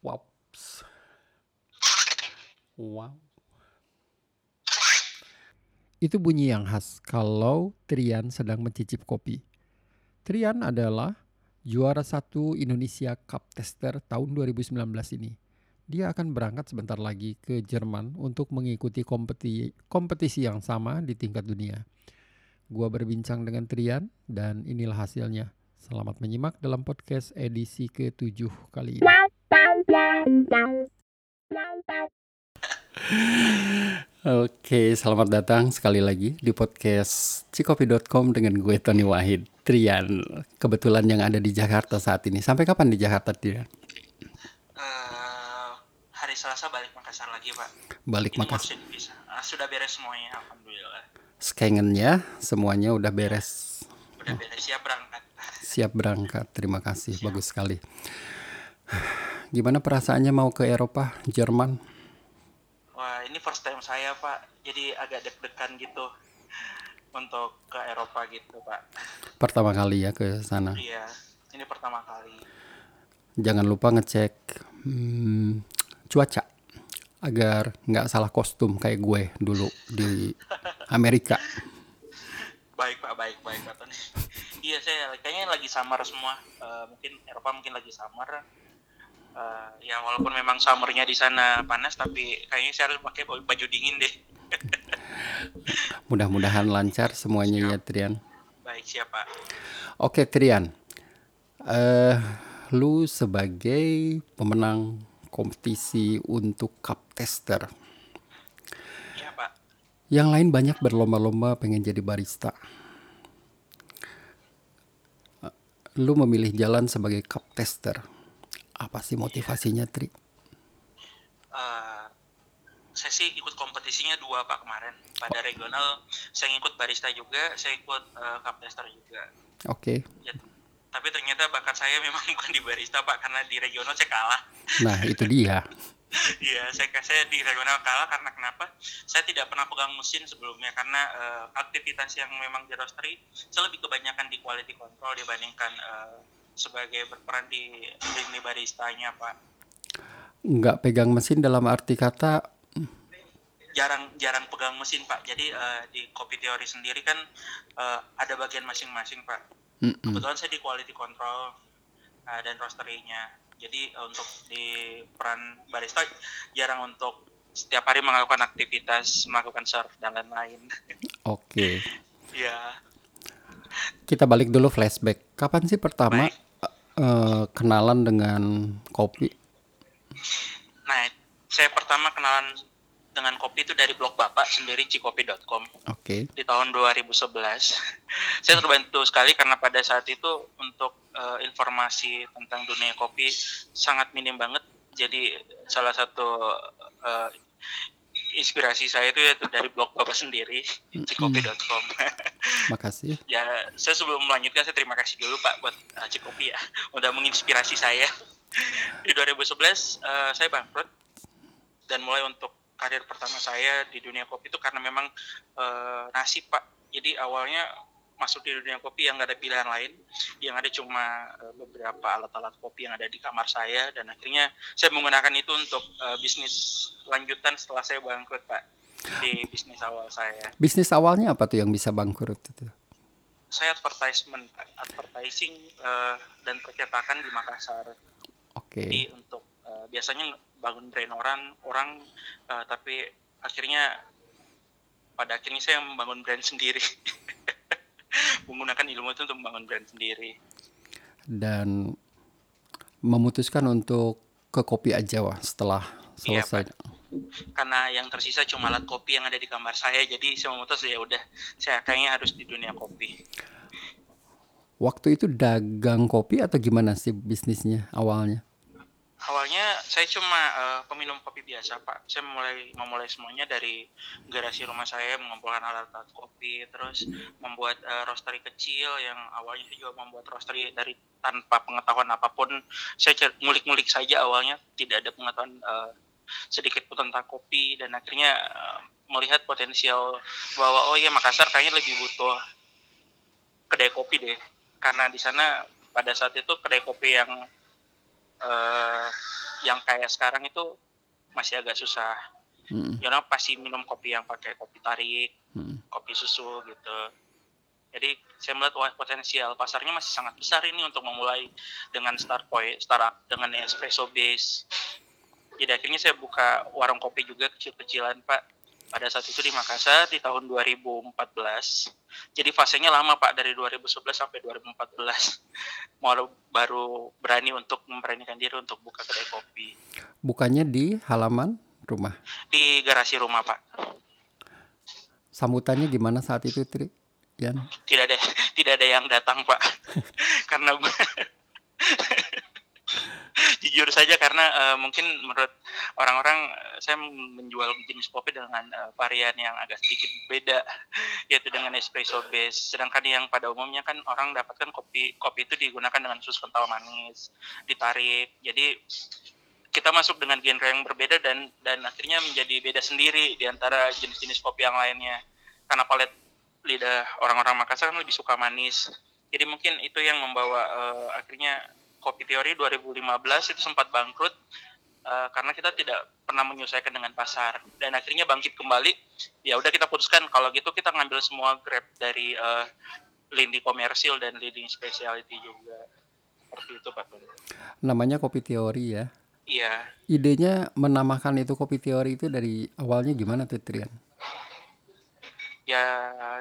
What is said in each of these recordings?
Wops. Wow. Itu bunyi yang khas kalau Trian sedang mencicip kopi. Trian adalah juara satu Indonesia Cup Tester tahun 2019 ini. Dia akan berangkat sebentar lagi ke Jerman untuk mengikuti kompeti kompetisi yang sama di tingkat dunia. Gua berbincang dengan Trian dan inilah hasilnya. Selamat menyimak dalam podcast edisi ke-7 kali ini. Oke, selamat datang sekali lagi di podcast cikopi.com dengan gue Tony Wahid. Trian, kebetulan yang ada di Jakarta saat ini. Sampai kapan di Jakarta, Trian? Eh, hari Selasa balik Makassar lagi pak. Balik Ini Makassar. bisa. Ah, sudah beres semuanya, alhamdulillah. Skengennya semuanya udah beres. Udah beres siap berangkat. Siap berangkat. Terima kasih, bagus sekali. Gimana perasaannya mau ke Eropa, Jerman? Wah ini first time saya pak, jadi agak deg-degan gitu untuk ke Eropa gitu pak. Pertama kali ya ke sana. Iya, ini pertama kali. Jangan lupa ngecek hmm, cuaca agar nggak salah kostum kayak gue dulu di Amerika. Baik pak, baik baik pak Tony. iya saya kayaknya lagi summer semua. Eh, mungkin Eropa mungkin lagi summer. Eh, ya walaupun memang summernya di sana panas, tapi kayaknya saya harus pakai baju dingin deh. Mudah-mudahan lancar semuanya ya Trian. Baik siap pak. Oke Trian, eh lu sebagai pemenang kompetisi untuk cup tester, Iya pak. yang lain banyak berlomba-lomba pengen jadi barista. Eh, Lu memilih jalan sebagai cup tester. Apa sih motivasinya Tri? Eh, saya sih ikut kompetisinya dua pak kemarin pada regional saya ikut barista juga saya ikut eh, cup tester juga Oke. ya, tapi ternyata bakat saya memang bukan di barista pak karena di regional saya kalah Nah, itu dia. Iya, saya saya di regional kalah karena kenapa? Saya tidak pernah pegang mesin sebelumnya karena eh, aktivitas yang memang di roastery saya lebih kebanyakan di quality control dibandingkan eh, sebagai berperan di lini baristanya, Pak. Nggak pegang mesin dalam arti kata Jarang jarang pegang mesin, Pak. Jadi eh, di kopi teori sendiri kan eh, ada bagian masing-masing, Pak. mm-mm. Kebetulan saya di quality control eh, dan roastery-nya. Jadi eh, untuk di peran barista jarang untuk setiap hari melakukan aktivitas, melakukan serve dan lain-lain. Oke. Ya, Kita balik dulu flashback. Kapan sih pertama Baik. Eh, kenalan dengan kopi? nah saya pertama kenalan dengan kopi itu dari blog bapak sendiri cikopi.com Oke. di tahun 2011. saya terbantu sekali karena pada saat itu untuk eh, informasi tentang dunia kopi sangat minim banget. Jadi salah satu eh, inspirasi saya itu yaitu dari blog bapak sendiri cikopi.com. Makasih. ya saya sebelum melanjutkan saya terima kasih dulu Pak buat uh, Cikopi ya. Udah menginspirasi saya. Di 2011 eh, saya bangkrut. Dan mulai untuk karir pertama saya di dunia kopi itu karena memang eh, nasib Pak. Jadi awalnya masuk di dunia kopi yang nggak ada pilihan lain. Yang ada cuma eh, beberapa alat-alat kopi yang ada di kamar saya. Dan akhirnya saya menggunakan itu untuk eh, bisnis lanjutan setelah saya bangkrut Pak di bisnis awal saya Bisnis awalnya apa tuh yang bisa bangkrut itu? saya advertisement advertising eh, dan percetakan di Makassar Oke. jadi untuk eh, biasanya bangun brand orang orang eh, tapi akhirnya pada akhirnya saya membangun brand sendiri menggunakan ilmu itu untuk membangun brand sendiri Dan memutuskan untuk ke kopi aja wah setelah Iya, selesai. Karena yang tersisa cuma alat kopi yang ada di kamar saya jadi saya memutus ya udah saya kayaknya harus di dunia kopi Waktu itu dagang kopi atau gimana sih bisnisnya awalnya? Awalnya saya cuma eh, peminum kopi biasa Pak. Saya mulai memulai semuanya dari garasi rumah saya mengumpulkan alat-alat kopi, terus membuat eh, roastery kecil yang awalnya saya juga membuat roastery dari tanpa pengetahuan apa pun. Saya ngulik-ngulik saja awalnya, tidak ada pengetahuan eh, sedikit pun tentang kopi dan akhirnya eh, melihat potensial bahwa oh iya Makassar kayaknya lebih butuh kedai kopi deh, karena di sana pada saat itu kedai kopi yang eh, yang kayak sekarang itu masih agak susah. Mm, You know, pasti minum kopi yang pakai kopi tarik, mm. kopi susu gitu. Jadi saya melihat wah potensial pasarnya masih sangat besar ini untuk memulai dengan start point, startup dengan espresso base. Jadi akhirnya saya buka warung kopi juga kecil-kecilan Pak. Pada saat itu di Makassar di tahun 2014. Jadi fasenya lama Pak dari 2011 sampai 2014. Mau baru berani untuk memberanikan diri untuk buka kedai kopi Bukannya di halaman rumah. di garasi rumah Pak. Sambutannya gimana saat itu, Tri? Yan? Tidak ada tidak ada yang datang Pak. karena jujur saja karena eh, mungkin menurut orang-orang eh, saya menjual jenis kopi dengan eh, varian yang agak sedikit beda yaitu dengan espresso base. Sedangkan yang pada umumnya kan orang dapatkan kopi kopi itu digunakan dengan susu kental manis ditarik. Jadi kita masuk dengan genre yang berbeda dan dan akhirnya menjadi beda sendiri di antara jenis-jenis kopi yang lainnya. Karena palet lidah orang-orang Makassar kan lebih suka manis. Jadi mungkin itu yang membawa eh, akhirnya kopi teori 2015 itu sempat bangkrut eh, karena kita tidak pernah menyesuaikan dengan pasar dan akhirnya bangkit kembali ya udah kita putuskan kalau gitu kita ngambil semua grab dari eh, lini komersil dan lini specialty juga seperti itu Pak. Namanya kopi teori ya. Iya, Idenya menamakan itu kopi teori itu dari awalnya gimana tuh, Trian? Ya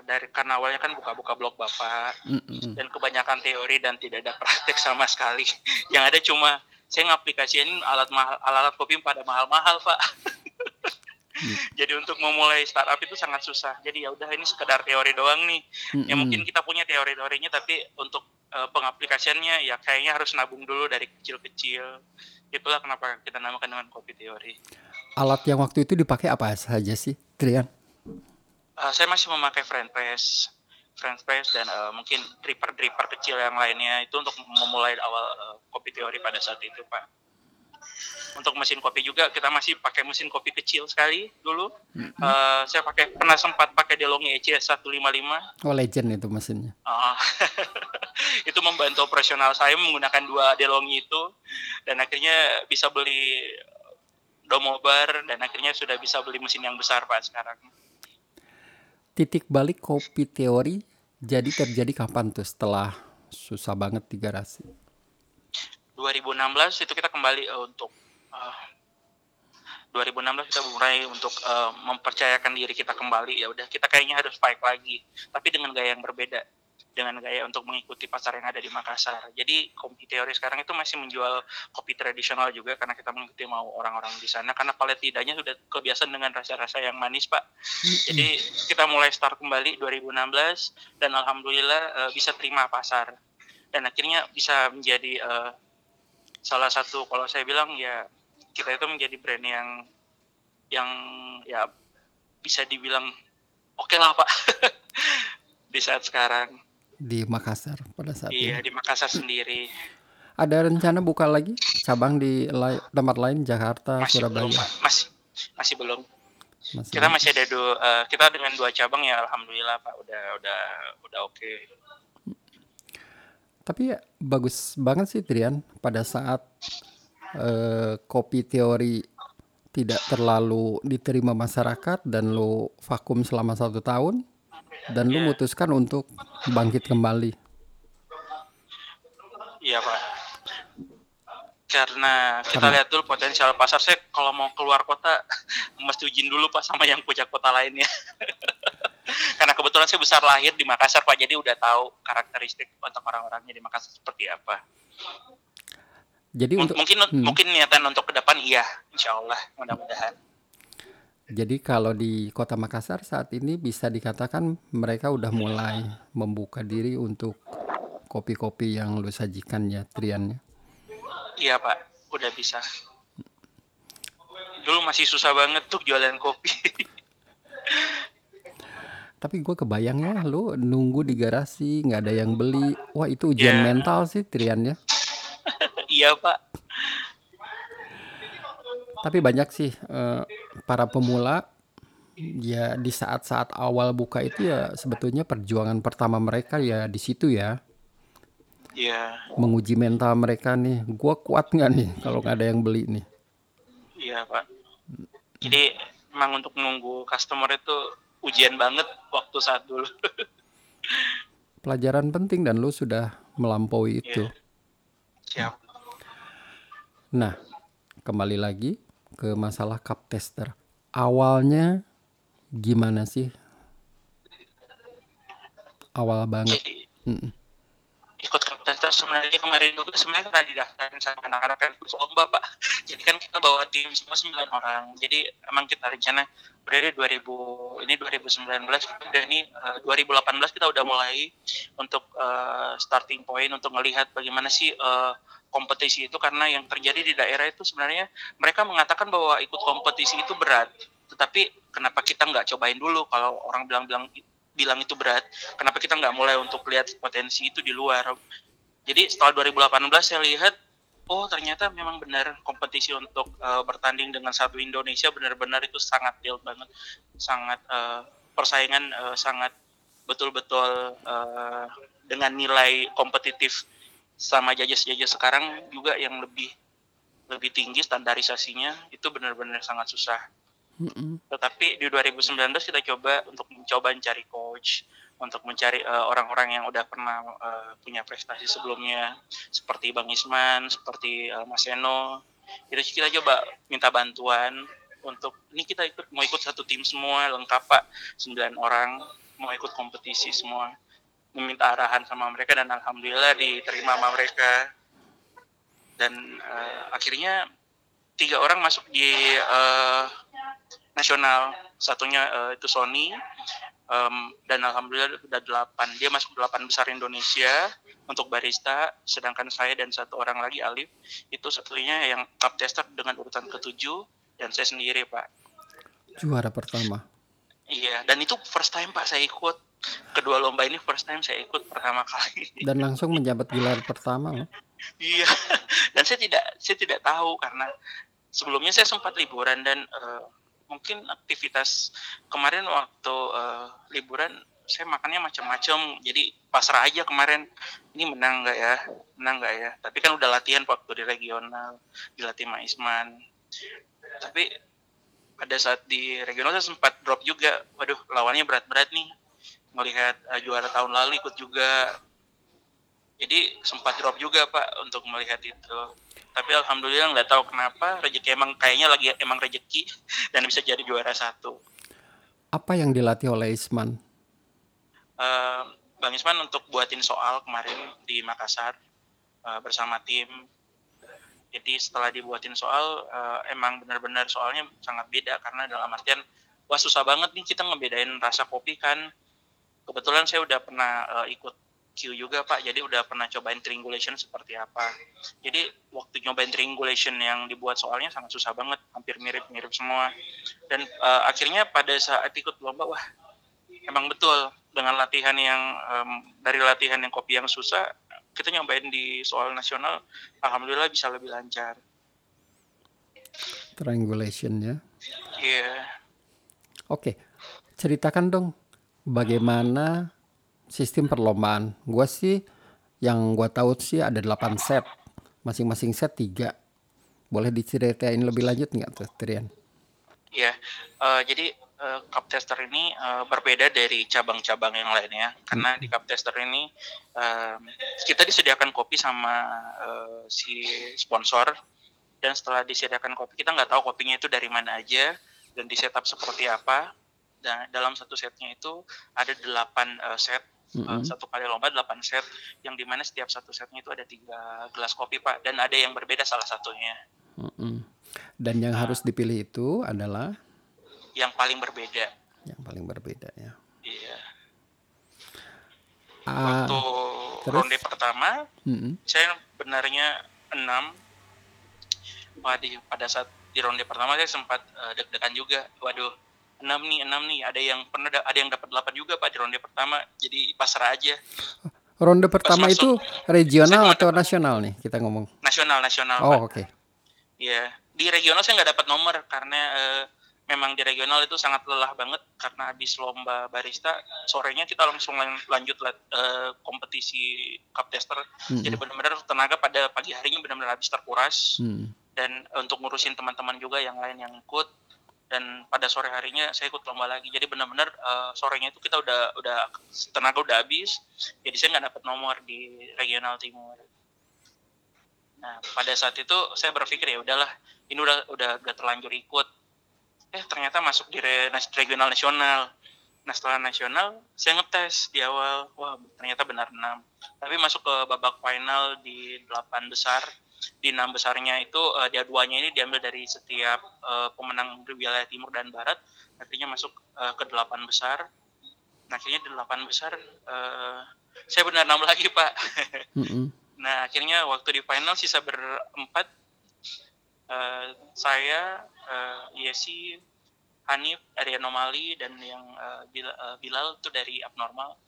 dari karena awalnya kan buka-buka blog Bapak Mm-mm. dan kebanyakan teori dan tidak ada praktek sama sekali. Yang ada cuma saya ngaplikasiin alat mahal alat kopi pada mahal-mahal, Pak. Jadi untuk memulai startup itu sangat susah. Jadi ya udah ini sekedar teori doang nih. Ya Mm-mm. mungkin kita punya teori-teorinya tapi untuk eh, pengaplikasiannya ya kayaknya harus nabung dulu dari kecil-kecil. Itulah kenapa kita namakan dengan kopi teori. Alat yang waktu itu dipakai apa saja sih, Trian? Eh, saya masih memakai French press, French press dan eh, mungkin dripper-dripper kecil yang lainnya itu untuk memulai awal eh, kopi teori pada saat itu, Pak. Untuk mesin kopi juga kita masih pakai mesin kopi kecil sekali dulu. Eh, saya pakai pernah sempat pakai DeLonghi E ECS 155. Oh, legend itu mesinnya. Ah, itu membantu operasional saya menggunakan dua DeLonghi itu dan akhirnya bisa beli domobar dan akhirnya sudah bisa beli mesin yang besar Pak sekarang. Titik balik kopi teori jadi terjadi kapan tuh setelah susah banget di garasi? 2016 itu kita kembali eh, untuk eh, 2016 kita mulai untuk eh, mempercayakan diri kita kembali ya udah kita kayaknya harus fight lagi tapi dengan gaya yang berbeda dengan gaya untuk mengikuti pasar yang ada di Makassar. Jadi kopi teori sekarang itu masih menjual kopi tradisional juga karena kita mengikuti mau orang-orang di sana. Karena palet lidahnya sudah kebiasaan dengan rasa-rasa yang manis, Pak. Jadi kita mulai start kembali 2016 dan alhamdulillah eh, bisa terima pasar. Dan akhirnya bisa menjadi eh, salah satu kalau saya bilang ya kita itu menjadi brand yang yang ya bisa dibilang oke lah pak. Di saat sekarang Di Makassar pada saat iya ini. di Makassar sendiri Ada rencana buka lagi cabang di lai- tempat lain Jakarta, masih belum Surabaya. pak masih masih belum Masih. kita masih ada dua eh, kita dengan dua cabang ya alhamdulillah pak udah udah udah oke Tapi ya, bagus banget sih Trian pada saat eh, kopi teori tidak terlalu diterima masyarakat dan lo vakum selama satu tahun dan lu Iya. memutuskan untuk bangkit kembali. Iya pak. Karena kita Karena- lihat dulu potensial pasar saya kalau mau keluar kota mesti izin dulu pak sama yang punya kota lainnya. Karena kebetulan saya besar lahir di Makassar pak, jadi udah tahu karakteristik untuk orang-orangnya di Makassar seperti apa. Jadi M- untuk mungkin Hmm. mungkin niatan untuk ke depan iya, insya Allah mudah-mudahan. Jadi kalau di Kota Makassar saat ini bisa dikatakan mereka udah mulai membuka diri untuk kopi-kopi yang lu sajikan ya Trian ya. Iya pak, udah bisa. Dulu masih susah banget tuh jualan kopi. Tapi gue kebayang ya lu nunggu di garasi nggak ada yang beli. Wah itu ujian Ya. mental sih Trian ya. iya pak. Tapi banyak sih eh, para pemula ya di saat-saat awal buka itu ya sebetulnya perjuangan pertama mereka ya di situ ya Iya. menguji mental mereka nih. Gua kuat nggak nih kalau nggak ada yang beli nih. Iya pak. Jadi emang untuk menunggu customer itu ujian banget waktu saat dulu. Pelajaran penting dan lu sudah melampaui itu. Iya. Siap. Nah, kembali lagi ke masalah cup tester. Awalnya gimana sih? Awal banget. Jadi Mm-mm. ikut tester sebenarnya kemarin juga sebenarnya kan didaftarin sama anak-anak kan lomba pak. Jadi kan kita bawa tim semua 9 orang. Jadi emang kita rencana dari 2000 ini 2019 dan ini eh, 2018 kita udah mulai untuk eh, starting point untuk melihat bagaimana sih eh, kompetisi itu karena yang terjadi di daerah itu sebenarnya mereka mengatakan bahwa ikut kompetisi itu berat. Tetapi kenapa kita nggak cobain dulu kalau orang bilang-bilang bilang itu berat, kenapa kita nggak mulai untuk lihat potensi itu di luar? Jadi setelah 2018 saya lihat, oh ternyata memang benar kompetisi untuk eh, bertanding dengan satu Indonesia benar-benar itu sangat deal banget, sangat eh, persaingan eh, sangat betul-betul eh, dengan nilai kompetitif sama judges-judges sekarang juga yang lebih lebih tinggi standarisasinya itu benar-benar sangat susah. Mm-mm. Tetapi di 2019 kita coba untuk mencoba mencari coach, untuk mencari eh, orang-orang yang udah pernah eh, punya prestasi sebelumnya, seperti Bang Isman, seperti eh, Mas Eno. Itu kita coba minta bantuan untuk ini kita ikut mau ikut satu tim semua lengkap pak 9 orang mau ikut kompetisi semua meminta arahan sama mereka dan alhamdulillah diterima sama mereka. Dan eh, akhirnya tiga orang masuk di eh, nasional. Satunya eh, itu Sony em, dan alhamdulillah sudah delapan. Dia masuk delapan besar Indonesia untuk barista sedangkan saya dan satu orang lagi Alif itu satunya yang cup tester dengan urutan ketujuh dan saya sendiri pak. Juara pertama. iya dan itu first time pak saya ikut kedua lomba ini first time saya ikut pertama kali. Dan langsung menjabat gelar pertama loh. Iya, dan saya tidak saya tidak tahu karena sebelumnya saya sempat liburan dan eh, mungkin aktivitas kemarin waktu eh, liburan saya makannya macam-macam. Jadi pasrah aja kemarin. Ini menang nggak ya? Menang nggak ya? Tapi kan udah latihan waktu di regional dilatih sama Isman. Tapi pada saat di regional saya sempat drop juga. Waduh lawannya berat-berat nih melihat eh, juara tahun lalu ikut juga. Jadi sempat drop juga pak untuk melihat itu. Tapi alhamdulillah nggak tahu kenapa rezeki emang kayaknya lagi emang rezeki dan bisa jadi juara satu. Apa yang dilatih oleh Isman? Eh, bang Isman untuk buatin soal kemarin di Makassar eh, bersama tim. Jadi setelah dibuatin soal eh, emang benar-benar soalnya sangat beda. Karena dalam artian wah susah banget nih kita ngebedain rasa kopi kan kebetulan saya udah pernah eh, ikut Q juga pak. Jadi udah pernah cobain triangulation seperti apa. Jadi waktu nyobain triangulation yang dibuat soalnya sangat susah banget. Hampir mirip-mirip semua. Dan eh, akhirnya pada saat ikut lomba wah emang betul. Dengan latihan yang em, dari latihan yang kopi yang susah kita nyobain di soal nasional alhamdulillah bisa lebih lancar. Triangulation ya. iya. Oke, ceritakan dong bagaimana sistem perlombaan. Gua sih yang gua tahu sih ada 8 set. Masing-masing set 3. Boleh diceritain lebih lanjut nggak tuh, Trian? Iya, eh, jadi eh, cup tester ini eh, berbeda dari cabang-cabang yang lainnya karena di cup tester ini eh, kita disediakan kopi sama eh, si sponsor dan setelah disediakan kopi kita nggak tahu kopinya itu dari mana aja dan di setup seperti apa. Dan dalam satu setnya itu ada delapan eh, set Mm-mm. satu kali lomba delapan set yang di mana setiap satu setnya itu ada tiga gelas kopi pak dan ada yang berbeda salah satunya Mm-mm. Dan yang harus dipilih itu adalah yang paling berbeda yang paling berbeda ya. iya Ah, waktu terus? ronde pertama mm-mm. saya benarnya enam di, pada saat di ronde pertama saya sempat eh, deg-degan juga waduh enam nih enam nih ada yang pernah da- ada yang dapat delapan juga pak di ronde pertama jadi pasrah aja Ronde pertama itu masuk, regional atau nasional nih kita ngomong. nasional nasional Oh, oke. ya di regional saya nggak dapat nomor karena eh, memang di regional itu sangat lelah banget karena habis lomba barista sorenya kita langsung lan- lanjut eh, kompetisi cup tester Mm-mm. jadi benar-benar tenaga pada pagi harinya benar-benar habis terkuras Mm. dan untuk ngurusin teman-teman juga yang lain yang ikut dan pada sore harinya saya ikut lomba lagi. Jadi benar-benar uh, sorenya itu kita udah udah tenaga udah habis. Jadi saya nggak dapat nomor di regional timur. Nah pada saat itu saya berpikir ya udahlah ini udah udah gak terlanjur ikut. Eh ternyata masuk di regional nasional. Nah setelah nasional saya ngetes di awal. Wah ternyata benar enam. Tapi masuk ke babak final di delapan besar di enam besarnya itu uh, dia duanya ini diambil dari setiap uh, pemenang di wilayah timur dan barat akhirnya masuk uh, ke delapan besar. Nah, akhirnya di delapan besar uh, saya benar enam lagi pak. Nah akhirnya waktu di final sisa berempat uh, saya uh, Yesi Hanif dari anomali dan yang uh, Bilal itu dari abnormal.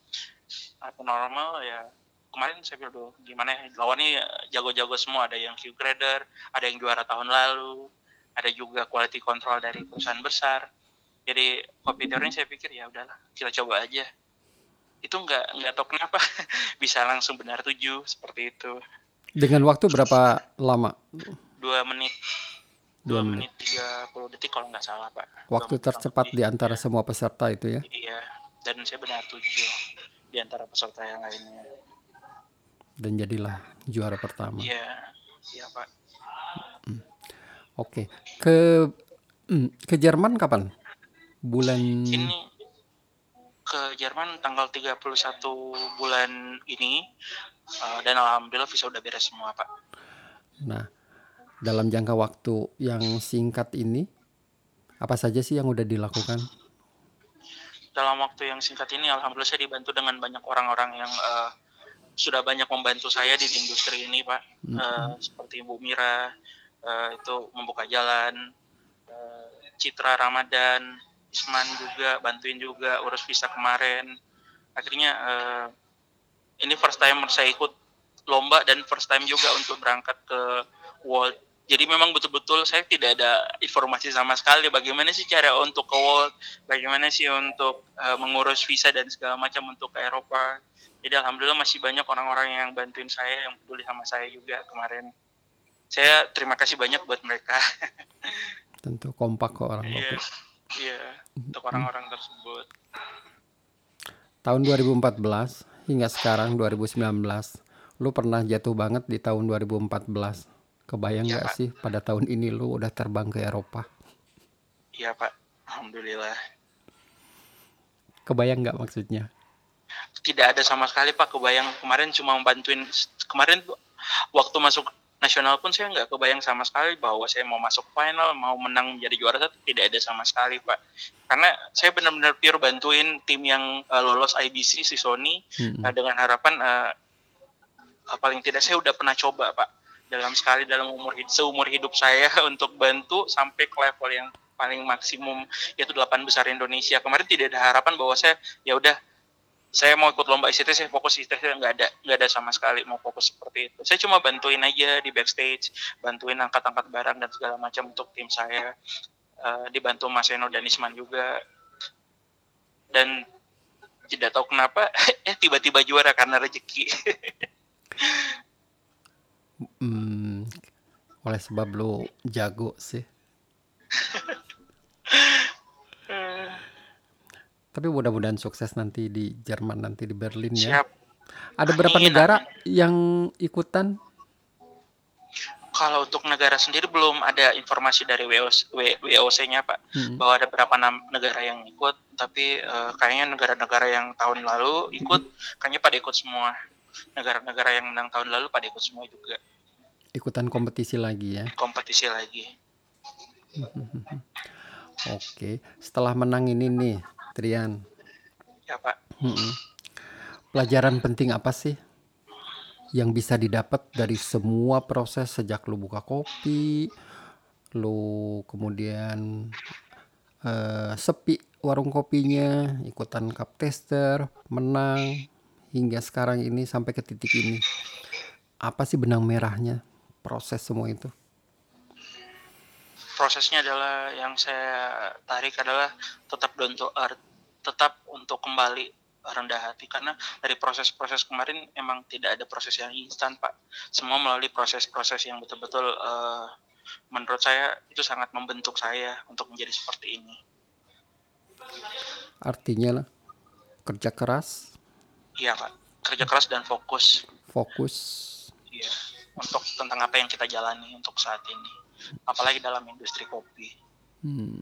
Abnormal ya kemarin saya bilang gimana ya lawannya jago-jago semua. Ada yang Q grader ada yang juara tahun lalu ada juga quality control dari perusahaan besar. Jadi kompetitornya saya pikir ya udahlah kita coba aja. Itu nggak nggak tahu kenapa bisa langsung benar tujuh seperti itu. Dengan waktu berapa lama? Dua menit. Dua menit. tiga puluh detik kalau nggak salah pak. Waktu tercepat di antara ya. semua peserta itu ya? Iya dan saya benar tujuh di antara peserta yang lainnya dan jadilah juara pertama. Iya, iya Pak. Hmm. Oke, ke hmm, ke Jerman kapan? Bulan ini ke Jerman tanggal 31 bulan ini uh, dan alhamdulillah visa udah beres semua Pak. Nah, dalam jangka waktu yang singkat ini apa saja sih yang udah dilakukan? Dalam waktu yang singkat ini alhamdulillah saya dibantu dengan banyak orang-orang yang uh, sudah banyak membantu saya di industri ini pak mm -hmm. uh, seperti Bu Mira uh, itu membuka jalan uh, Citra Ramadan Isman juga bantuin juga urus visa kemarin akhirnya uh, ini first time saya ikut lomba dan first time juga untuk berangkat ke World jadi memang betul-betul saya tidak ada informasi sama sekali bagaimana sih cara untuk ke World, bagaimana sih untuk uh, mengurus visa dan segala macam untuk ke Eropa. Jadi alhamdulillah masih banyak orang-orang yang bantuin saya, yang peduli sama saya juga kemarin. Saya terima kasih banyak buat mereka. Tentu kompak kok orang Iya, yeah, untuk orang-orang tersebut. Tahun 2014 hingga sekarang 2019, lu pernah jatuh banget di tahun 2014 Kebayang iya, nggak ya, sih pada tahun ini lu udah terbang ke Eropa? Iya Pak, Alhamdulillah. Kebayang nggak maksudnya? Tidak ada sama sekali Pak kebayang. Kemarin cuma membantuin, kemarin waktu masuk nasional pun saya nggak kebayang sama sekali bahwa saya mau masuk final, mau menang menjadi juara satu tidak ada sama sekali pak. Karena saya benar-benar pure bantuin tim yang uh, lolos IBC si Sony hmm. uh, dengan harapan uh, paling tidak saya udah pernah coba pak dalam sekali dalam umur seumur hidup saya untuk bantu sampai ke level yang paling maksimum yaitu delapan besar Indonesia. Kemarin tidak ada harapan bahwa saya ya udah saya mau ikut lomba ICT saya fokus ICT saya nggak ada nggak ada sama sekali mau fokus seperti itu. Saya cuma bantuin aja di backstage, bantuin angkat-angkat barang dan segala macam untuk tim saya. Uh, dibantu Mas Eno dan Isman juga. Dan tidak tahu kenapa eh tiba-tiba juara karena rezeki. Hmm, oleh sebab lu jago sih. Tapi mudah-mudahan sukses nanti di Jerman nanti di Berlin ya. Siap. Ada berapa negara amin. yang ikutan? Kalau untuk negara sendiri belum ada informasi dari WOC-nya Pak hmm. bahwa ada berapa negara yang ikut, tapi uh, kayaknya negara-negara yang tahun lalu ikut, hmm. kayaknya pada ikut semua. Negara-negara yang menang tahun lalu pada ikut semua juga. Ikutan kompetisi lagi ya? Kompetisi lagi. Oke, setelah menang ini nih, Trian. Ya Pak. Pelajaran penting apa sih yang bisa didapat dari semua proses sejak lu buka kopi, lu kemudian uh, sepi warung kopinya, ikutan cup tester, menang hingga sekarang ini sampai ke titik ini. Apa sih benang merahnya proses semua itu? Prosesnya adalah yang saya tarik adalah tetap down to earth, tetap untuk kembali rendah hati karena dari proses-proses kemarin emang tidak ada proses yang instan pak semua melalui proses-proses yang betul-betul uh, menurut saya itu sangat membentuk saya untuk menjadi seperti ini. Artinya lah, kerja keras, Iya pak, kerja keras dan fokus. fokus. Iya, untuk tentang apa yang kita jalani untuk saat ini, apalagi dalam industri kopi. Hmm.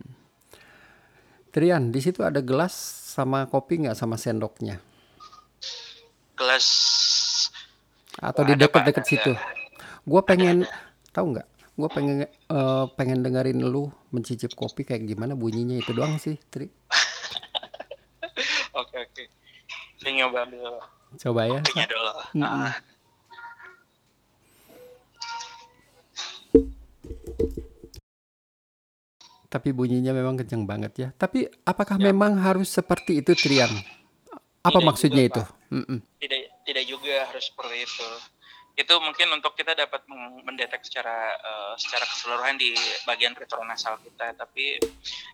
Trian, di situ ada gelas sama kopi nggak sama sendoknya? Gelas Atau di ada, ada, situ? Gue pengen, tahu nggak? Gue pengen eh, pengen dengerin lu mencicip kopi kayak gimana bunyinya itu doang sih, Tri. Oke oke. Saya nyoba ambil Coba ya. kopinya dulu. Mm-mm. Ah, Tapi bunyinya memang kenceng banget ya. Tapi apakah Ya. memang harus seperti itu, Trian? Apa Tidak maksudnya juga, itu? Mm-mm. tidak tidak juga harus seperti itu. Itu mungkin untuk kita dapat mendetek secara eh, secara keseluruhan di bagian retronasal kita, tapi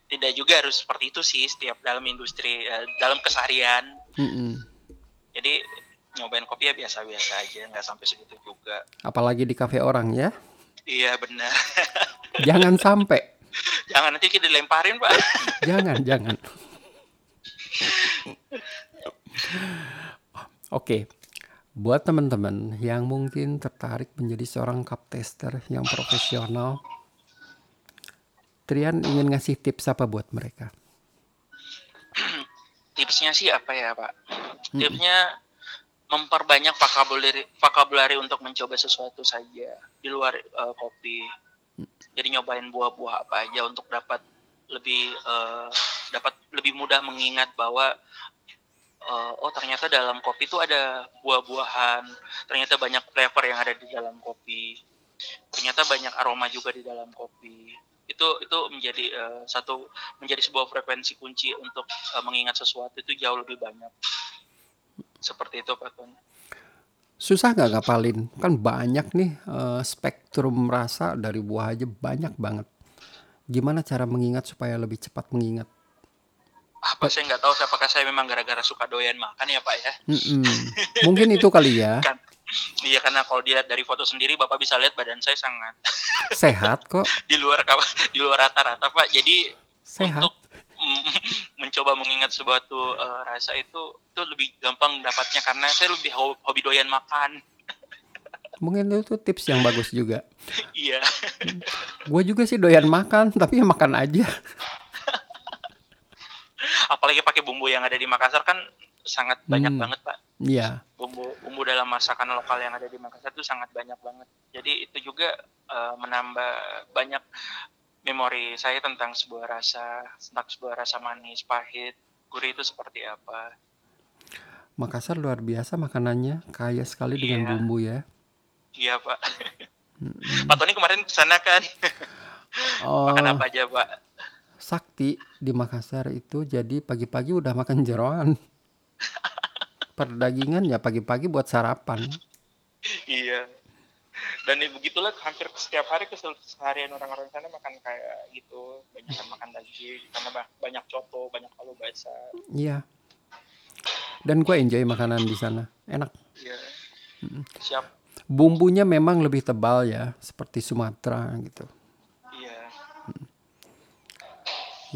tidak juga harus seperti itu sih setiap dalam industri eh, dalam keseharian. Mm-mm. Jadi nyobain kopi ya biasa-biasa aja, nggak sampai segitu juga. Apalagi di kafe orang ya. Iya benar. Jangan sampai. Jangan nanti kita dilemparin pak. Jangan, jangan. Oke. Buat teman-teman yang mungkin tertarik menjadi seorang cup tester yang profesional, Trian ingin ngasih tips apa buat mereka? Tipsnya sih apa ya pak? Tipsnya memperbanyak vocabulary vocabulary untuk mencoba sesuatu saja di luar eh, kopi. Jadi nyobain buah-buah apa aja untuk dapat lebih eh, dapat lebih mudah mengingat bahwa eh, oh ternyata dalam kopi itu ada buah-buahan, ternyata banyak flavor yang ada di dalam kopi, ternyata banyak aroma juga di dalam kopi. Itu itu menjadi eh, satu menjadi sebuah frekuensi kunci untuk eh, mengingat sesuatu itu jauh lebih banyak. Seperti itu Pak Tony. Susah nggak ngapalin? Kan banyak nih eh, spektrum rasa dari buah aja banyak banget. Gimana cara mengingat supaya lebih cepat mengingat? Apa saya nggak tahu apakah saya memang gara-gara suka doyan makan ya Pak ya. Mm-mm. Mungkin itu kali ya. Kan Iya karena kalau dilihat dari foto sendiri Bapak bisa lihat badan saya sangat Sehat kok, di luar di luar rata-rata Pak. Jadi sehat. untuk mencoba mengingat suatu eh, rasa itu itu lebih gampang dapatnya karena saya lebih ho- hobi doyan makan. Mungkin itu tips yang bagus juga. Iya. Gue juga sih doyan makan, tapi ya makan aja. Apalagi pakai bumbu yang ada di Makassar kan sangat banyak Hmm. banget Pak. Iya. bumbu bumbu dalam masakan lokal yang ada di Makassar itu sangat banyak banget. Jadi itu juga eh, menambah banyak memori saya tentang sebuah rasa, tentang sebuah rasa manis, pahit, gurih itu seperti apa. Makassar luar biasa makanannya, kaya sekali dengan Iya. bumbu ya. Iya Pak. Mm-mm. Pak Tony kemarin ke sana kan? Oh, Makan apa aja Pak? Sakti di Makassar itu jadi pagi-pagi udah makan jeroan. Perdagingan ya pagi-pagi buat sarapan. iya. Dan ya begitulah hampir setiap hari keseharian orang-orang sana makan kayak gitu, banyak makan daging, karena ba- banyak coto, banyak palu basah. Iya. Dan gue enjoy makanan di sana. Enak. Iya. Siap. Bumbunya memang lebih tebal ya, seperti Sumatera gitu. Iya.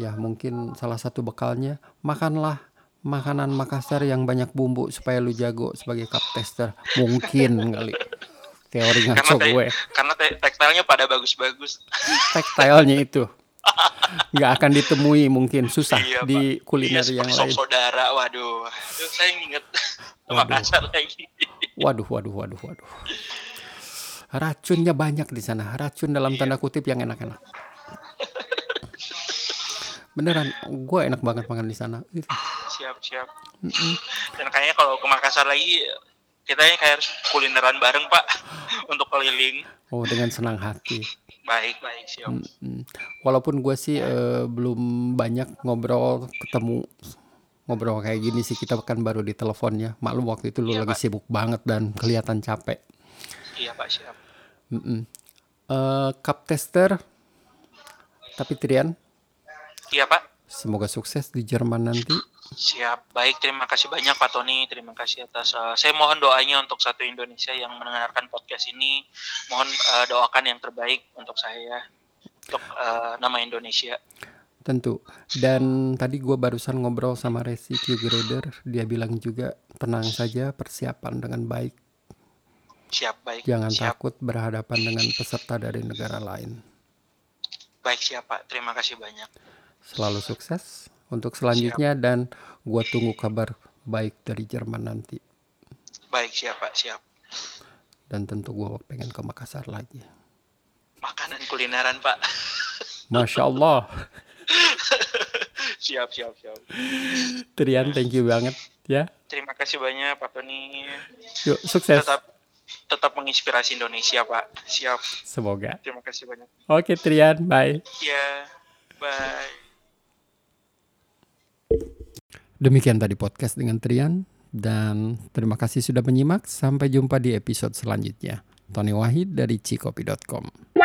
Ya mungkin salah satu bekalnya makanlah makanan Makassar yang banyak bumbu supaya lu jago sebagai cup tester. Mungkin kali. Teori ngaco Karena te- gue. karena te- tekstilnya pada bagus-bagus. Tekstilnya itu nggak akan ditemui mungkin susah Iya, di kuliner iya, yang lain. saudara. Waduh, itu saya inget. Makassar lagi. Waduh, waduh, waduh, waduh. Racunnya banyak di sana. Racun dalam Iya. tanda kutip yang enak-enak. Beneran, gue enak banget makan di sana. Itu. Siap-siap. Mm-mm. Dan kayaknya kalau ke Makassar lagi, kita kayak harus kulineran bareng, Pak. Untuk keliling. Oh, dengan senang hati. Baik-baik, siap. Mm-mm. Walaupun gue sih eh, belum banyak ngobrol, ketemu ngobrol kayak gini sih kita kan baru di telepon ya. Maklum waktu itu lu Iya, lagi Pak. sibuk banget dan kelihatan capek. Iya, Pak, siap. Mm-mm. Eh, cup tester, tapi Trian, Iya, Pak. semoga sukses di Jerman nanti. Siap, baik. Terima kasih banyak Pak Tony. Terima kasih atas. Uh, saya mohon doanya untuk satu Indonesia yang mendengarkan podcast ini. Mohon uh, doakan yang terbaik untuk saya, untuk uh, nama Indonesia. Tentu. Dan tadi gue barusan ngobrol sama Resi Q Grader. Dia bilang juga tenang saja, persiapan dengan baik. Siap, baik. Jangan siap. takut berhadapan dengan peserta dari negara lain. Baik, siap Pak. Terima kasih banyak. Selalu sukses untuk selanjutnya siap. dan gue tunggu kabar baik dari Jerman nanti. Baik siap Pak, siap. Dan tentu gue pengen ke Makassar lagi. Makanan kulineran Pak. Masya Allah. siap, siap, siap. Trian, thank you banget ya. Terima kasih banyak Pak Tony. Yuk, sukses. Tetap tetap menginspirasi Indonesia Pak. Siap. Semoga. Terima kasih banyak. Oke Trian, bye. Ya, bye. Demikian tadi podcast dengan Trian dan terima kasih sudah menyimak. Sampai jumpa di episode selanjutnya. Tony Wahid dari cikopi.com.